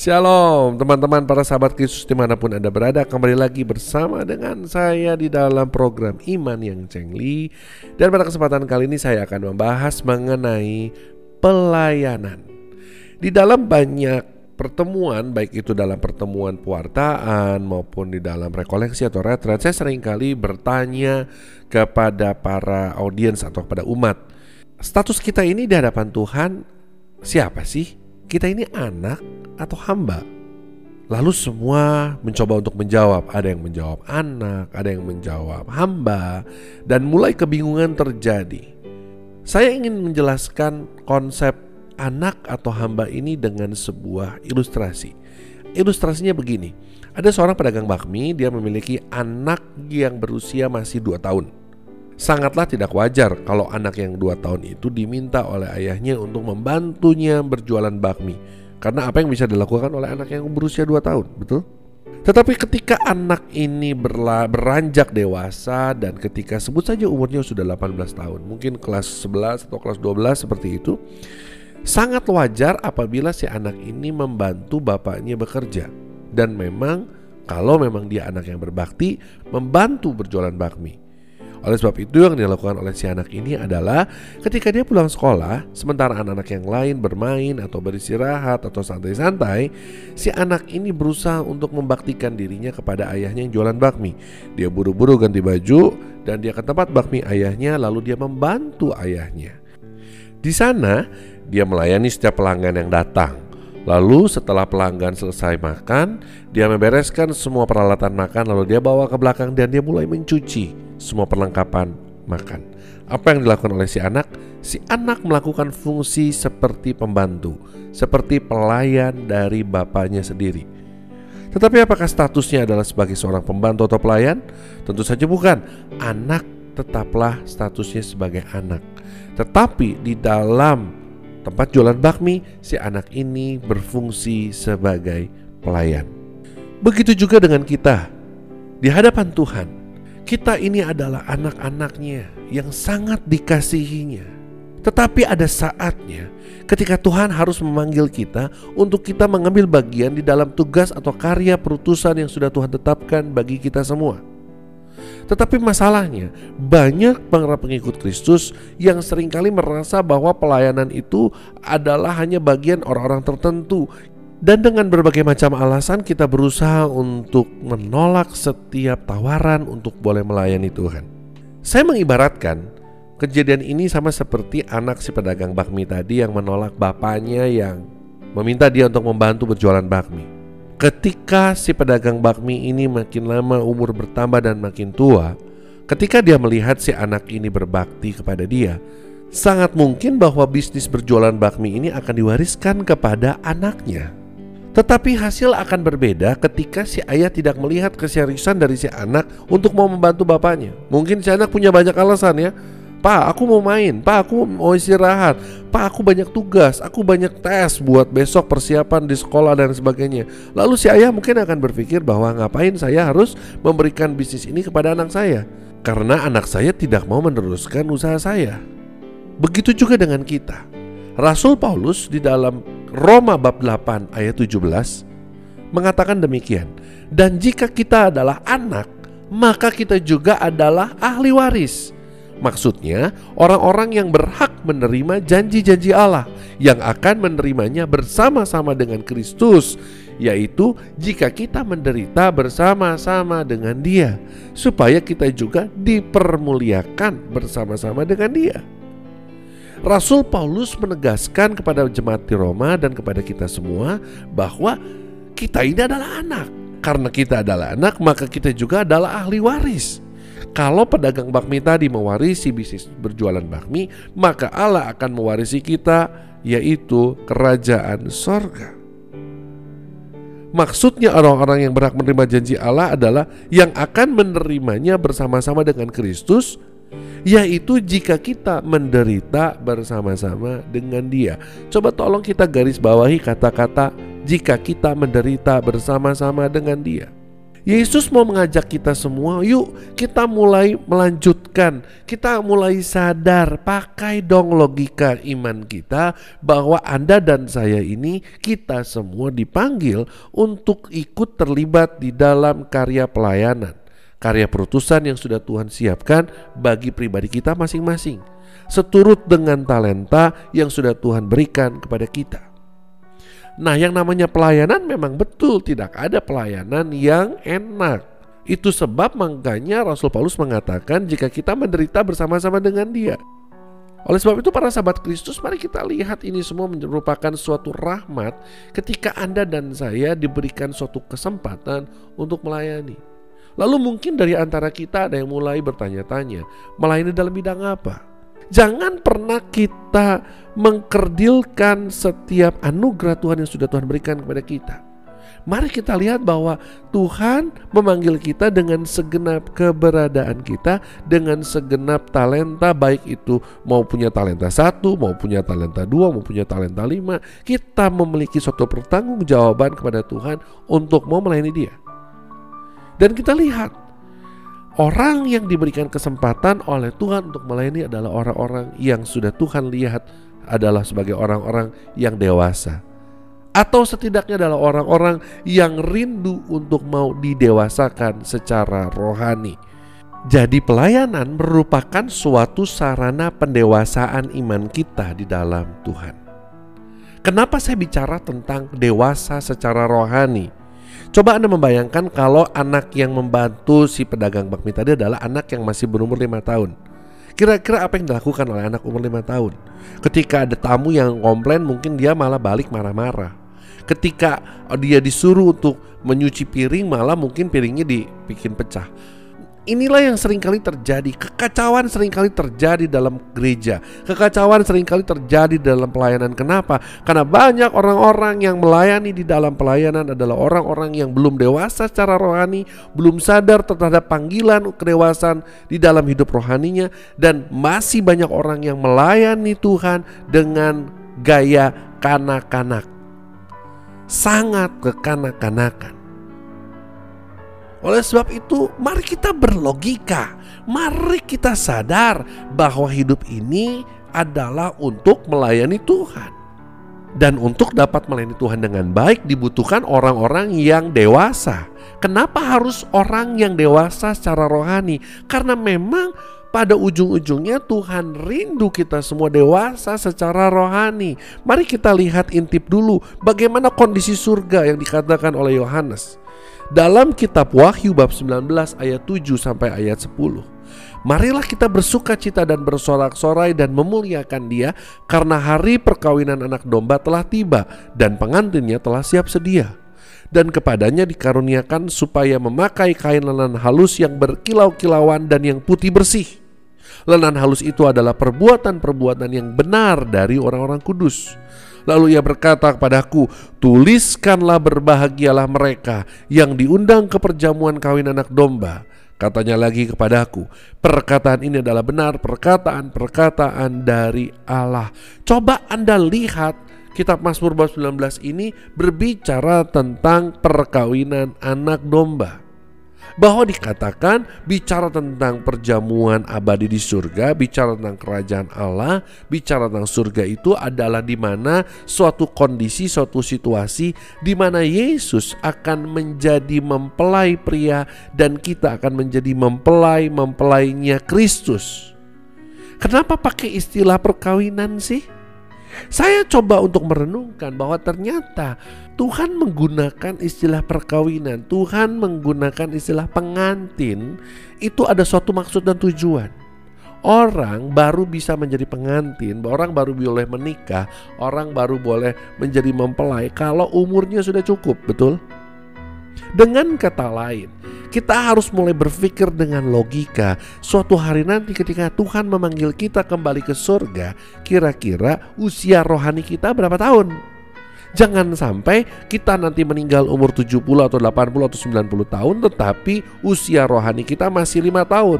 Shalom teman-teman para sahabat Kristus di mana pun Anda berada. Kembali lagi bersama dengan saya di dalam program Iman yang Cengli. Dan pada kesempatan kali ini saya akan membahas mengenai pelayanan. Di dalam banyak pertemuan baik itu dalam pertemuan pewartaan maupun di dalam rekoleksi atau retret Saya sering kali bertanya kepada para audiens atau kepada umat Status kita ini di hadapan Tuhan siapa sih? Kita ini anak atau hamba? Lalu semua mencoba untuk menjawab. Ada yang menjawab anak, ada yang menjawab hamba, dan mulai kebingungan terjadi. Saya ingin menjelaskan konsep anak atau hamba ini dengan sebuah ilustrasi. Ilustrasinya begini. Ada seorang pedagang bakmi, dia memiliki anak yang berusia masih 2 tahun. Sangatlah tidak wajar kalau anak yang 2 tahun itu diminta oleh ayahnya untuk membantunya berjualan bakmi karena apa yang bisa dilakukan oleh anak yang berusia 2 tahun, betul? Tetapi ketika anak ini berla, beranjak dewasa dan ketika sebut saja umurnya sudah 18 tahun, mungkin kelas 11 atau kelas 12 seperti itu, sangat wajar apabila si anak ini membantu bapaknya bekerja. Dan memang kalau memang dia anak yang berbakti, membantu berjualan bakmi. Oleh sebab itu yang dilakukan oleh si anak ini adalah ketika dia pulang sekolah, sementara anak-anak yang lain bermain atau beristirahat atau santai-santai, si anak ini berusaha untuk membaktikan dirinya kepada ayahnya yang jualan bakmi. Dia buru-buru ganti baju dan dia ke tempat bakmi ayahnya lalu dia membantu ayahnya. Di sana, dia melayani setiap pelanggan yang datang. Lalu setelah pelanggan selesai makan, dia membereskan semua peralatan makan lalu dia bawa ke belakang dan dia mulai mencuci semua perlengkapan makan. Apa yang dilakukan oleh si anak? Si anak melakukan fungsi seperti pembantu, seperti pelayan dari bapaknya sendiri. Tetapi apakah statusnya adalah sebagai seorang pembantu atau pelayan? Tentu saja bukan. Anak tetaplah statusnya sebagai anak. Tetapi di dalam tempat jualan bakmi, si anak ini berfungsi sebagai pelayan. Begitu juga dengan kita di hadapan Tuhan kita ini adalah anak-anaknya yang sangat dikasihinya. Tetapi ada saatnya ketika Tuhan harus memanggil kita untuk kita mengambil bagian di dalam tugas atau karya perutusan yang sudah Tuhan tetapkan bagi kita semua. Tetapi masalahnya banyak para pengikut Kristus yang sering kali merasa bahwa pelayanan itu adalah hanya bagian orang-orang tertentu dan dengan berbagai macam alasan kita berusaha untuk menolak setiap tawaran untuk boleh melayani Tuhan. Saya mengibaratkan kejadian ini sama seperti anak si pedagang bakmi tadi yang menolak bapaknya yang meminta dia untuk membantu berjualan bakmi. Ketika si pedagang bakmi ini makin lama umur bertambah dan makin tua, ketika dia melihat si anak ini berbakti kepada dia, sangat mungkin bahwa bisnis berjualan bakmi ini akan diwariskan kepada anaknya. Tetapi hasil akan berbeda ketika si ayah tidak melihat keseriusan dari si anak untuk mau membantu bapaknya. Mungkin si anak punya banyak alasan ya. Pak, aku mau main. Pak, aku mau istirahat. Pak, aku banyak tugas. Aku banyak tes buat besok persiapan di sekolah dan sebagainya. Lalu si ayah mungkin akan berpikir bahwa ngapain saya harus memberikan bisnis ini kepada anak saya? Karena anak saya tidak mau meneruskan usaha saya. Begitu juga dengan kita. Rasul Paulus di dalam Roma bab 8 ayat 17 mengatakan demikian. Dan jika kita adalah anak, maka kita juga adalah ahli waris. Maksudnya, orang-orang yang berhak menerima janji-janji Allah yang akan menerimanya bersama-sama dengan Kristus, yaitu jika kita menderita bersama-sama dengan Dia, supaya kita juga dipermuliakan bersama-sama dengan Dia. Rasul Paulus menegaskan kepada jemaat di Roma dan kepada kita semua bahwa kita ini adalah anak. Karena kita adalah anak, maka kita juga adalah ahli waris. Kalau pedagang bakmi tadi mewarisi bisnis berjualan bakmi, maka Allah akan mewarisi kita, yaitu kerajaan sorga. Maksudnya orang-orang yang berhak menerima janji Allah adalah yang akan menerimanya bersama-sama dengan Kristus yaitu jika kita menderita bersama-sama dengan Dia. Coba tolong kita garis bawahi kata-kata jika kita menderita bersama-sama dengan Dia. Yesus mau mengajak kita semua, yuk kita mulai melanjutkan, kita mulai sadar, pakai dong logika iman kita bahwa Anda dan saya ini kita semua dipanggil untuk ikut terlibat di dalam karya pelayanan, karya perutusan yang sudah Tuhan siapkan bagi pribadi kita masing-masing, seturut dengan talenta yang sudah Tuhan berikan kepada kita. Nah, yang namanya pelayanan memang betul tidak ada pelayanan yang enak. Itu sebab makanya Rasul Paulus mengatakan jika kita menderita bersama-sama dengan dia. Oleh sebab itu para sahabat Kristus mari kita lihat ini semua merupakan suatu rahmat ketika Anda dan saya diberikan suatu kesempatan untuk melayani. Lalu mungkin dari antara kita ada yang mulai bertanya-tanya, melayani dalam bidang apa? Jangan pernah kita mengkerdilkan setiap anugerah Tuhan yang sudah Tuhan berikan kepada kita. Mari kita lihat bahwa Tuhan memanggil kita dengan segenap keberadaan kita, dengan segenap talenta, baik itu mau punya talenta satu, mau punya talenta dua, mau punya talenta lima. Kita memiliki suatu pertanggungjawaban kepada Tuhan untuk mau melayani Dia. Dan kita lihat Orang yang diberikan kesempatan oleh Tuhan untuk melayani adalah orang-orang yang sudah Tuhan lihat adalah sebagai orang-orang yang dewasa. Atau setidaknya adalah orang-orang yang rindu untuk mau didewasakan secara rohani. Jadi pelayanan merupakan suatu sarana pendewasaan iman kita di dalam Tuhan. Kenapa saya bicara tentang dewasa secara rohani? Coba Anda membayangkan kalau anak yang membantu si pedagang bakmi tadi adalah anak yang masih berumur lima tahun. Kira-kira apa yang dilakukan oleh anak umur lima tahun? Ketika ada tamu yang komplain mungkin dia malah balik marah-marah. Ketika dia disuruh untuk menyuci piring malah mungkin piringnya dibikin pecah inilah yang sering kali terjadi. Kekacauan sering kali terjadi dalam gereja. Kekacauan sering kali terjadi dalam pelayanan. Kenapa? Karena banyak orang-orang yang melayani di dalam pelayanan adalah orang-orang yang belum dewasa secara rohani, belum sadar terhadap panggilan kedewasaan di dalam hidup rohaninya dan masih banyak orang yang melayani Tuhan dengan gaya kanak-kanak. Sangat kekanak-kanakan. Oleh sebab itu, mari kita berlogika. Mari kita sadar bahwa hidup ini adalah untuk melayani Tuhan. Dan untuk dapat melayani Tuhan dengan baik dibutuhkan orang-orang yang dewasa. Kenapa harus orang yang dewasa secara rohani? Karena memang pada ujung-ujungnya Tuhan rindu kita semua dewasa secara rohani. Mari kita lihat intip dulu bagaimana kondisi surga yang dikatakan oleh Yohanes dalam kitab Wahyu bab 19 ayat 7 sampai ayat 10. Marilah kita bersuka cita dan bersorak-sorai dan memuliakan dia karena hari perkawinan anak domba telah tiba dan pengantinnya telah siap sedia. Dan kepadanya dikaruniakan supaya memakai kain lenan halus yang berkilau-kilauan dan yang putih bersih. Lenan halus itu adalah perbuatan-perbuatan yang benar dari orang-orang kudus. Lalu ia berkata kepadaku, tuliskanlah berbahagialah mereka yang diundang ke perjamuan kawin anak domba. Katanya lagi kepadaku, perkataan ini adalah benar perkataan-perkataan dari Allah. Coba Anda lihat kitab Mazmur bab 19 ini berbicara tentang perkawinan anak domba bahwa dikatakan bicara tentang perjamuan abadi di surga, bicara tentang kerajaan Allah, bicara tentang surga itu adalah di mana suatu kondisi, suatu situasi di mana Yesus akan menjadi mempelai pria dan kita akan menjadi mempelai mempelainya Kristus. Kenapa pakai istilah perkawinan sih? Saya coba untuk merenungkan bahwa ternyata Tuhan menggunakan istilah perkawinan, Tuhan menggunakan istilah pengantin, itu ada suatu maksud dan tujuan. Orang baru bisa menjadi pengantin, orang baru boleh menikah, orang baru boleh menjadi mempelai kalau umurnya sudah cukup, betul? Dengan kata lain, kita harus mulai berpikir dengan logika. Suatu hari nanti ketika Tuhan memanggil kita kembali ke surga, kira-kira usia rohani kita berapa tahun? Jangan sampai kita nanti meninggal umur 70 atau 80 atau 90 tahun tetapi usia rohani kita masih lima tahun.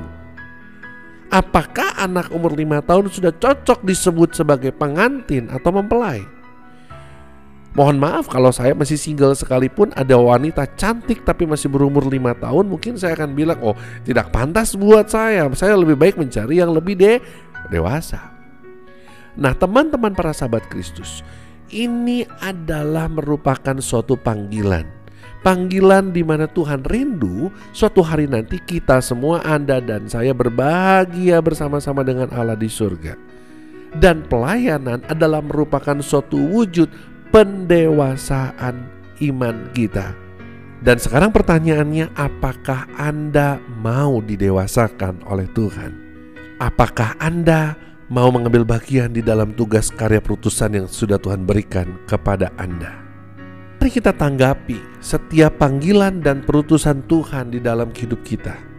Apakah anak umur lima tahun sudah cocok disebut sebagai pengantin atau mempelai? Mohon maaf kalau saya masih single sekalipun ada wanita cantik tapi masih berumur lima tahun mungkin saya akan bilang oh tidak pantas buat saya. Saya lebih baik mencari yang lebih de dewasa. Nah teman-teman para sahabat Kristus ini adalah merupakan suatu panggilan. Panggilan di mana Tuhan rindu suatu hari nanti kita semua Anda dan saya berbahagia bersama-sama dengan Allah di surga. Dan pelayanan adalah merupakan suatu wujud pendewasaan iman kita. Dan sekarang pertanyaannya, apakah Anda mau didewasakan oleh Tuhan? Apakah Anda mau mengambil bagian di dalam tugas karya perutusan yang sudah Tuhan berikan kepada Anda? Mari kita tanggapi setiap panggilan dan perutusan Tuhan di dalam hidup kita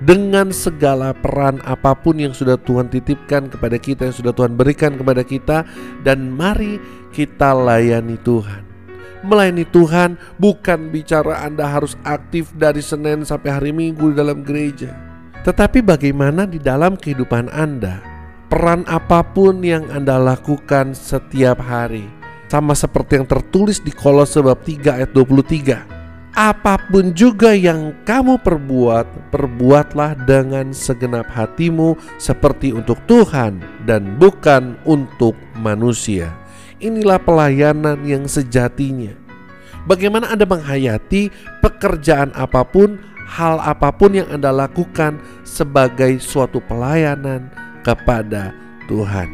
dengan segala peran apa pun yang sudah Tuhan titipkan kepada kita, yang sudah Tuhan berikan kepada kita, dan mari kita layani Tuhan. Melayani Tuhan bukan bicara Anda harus aktif dari Senin sampai hari Minggu di dalam gereja, tetapi bagaimana di dalam kehidupan Anda, peran apa pun yang Anda lakukan setiap hari, sama seperti yang tertulis di Kolose bab 3 ayat 23. Apa pun juga yang kamu perbuat, perbuatlah dengan segenap hatimu seperti untuk Tuhan dan bukan untuk manusia Inilah pelayanan yang sejatinya. Bagaimana Anda menghayati pekerjaan apa pun, hal apa pun yang Anda lakukan sebagai suatu pelayanan kepada Tuhan.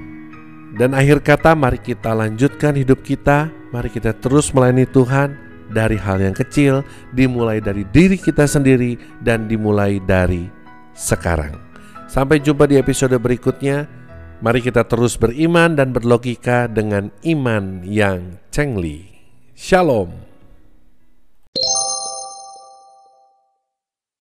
Dan akhir kata, mari kita lanjutkan hidup kita. Mari kita terus melayani Tuhan dari hal yang kecil, dimulai dari diri kita sendiri, dan dimulai dari sekarang. Sampai jumpa di episode berikutnya. Mari kita terus beriman dan berlogika dengan iman yang cengli. Shalom.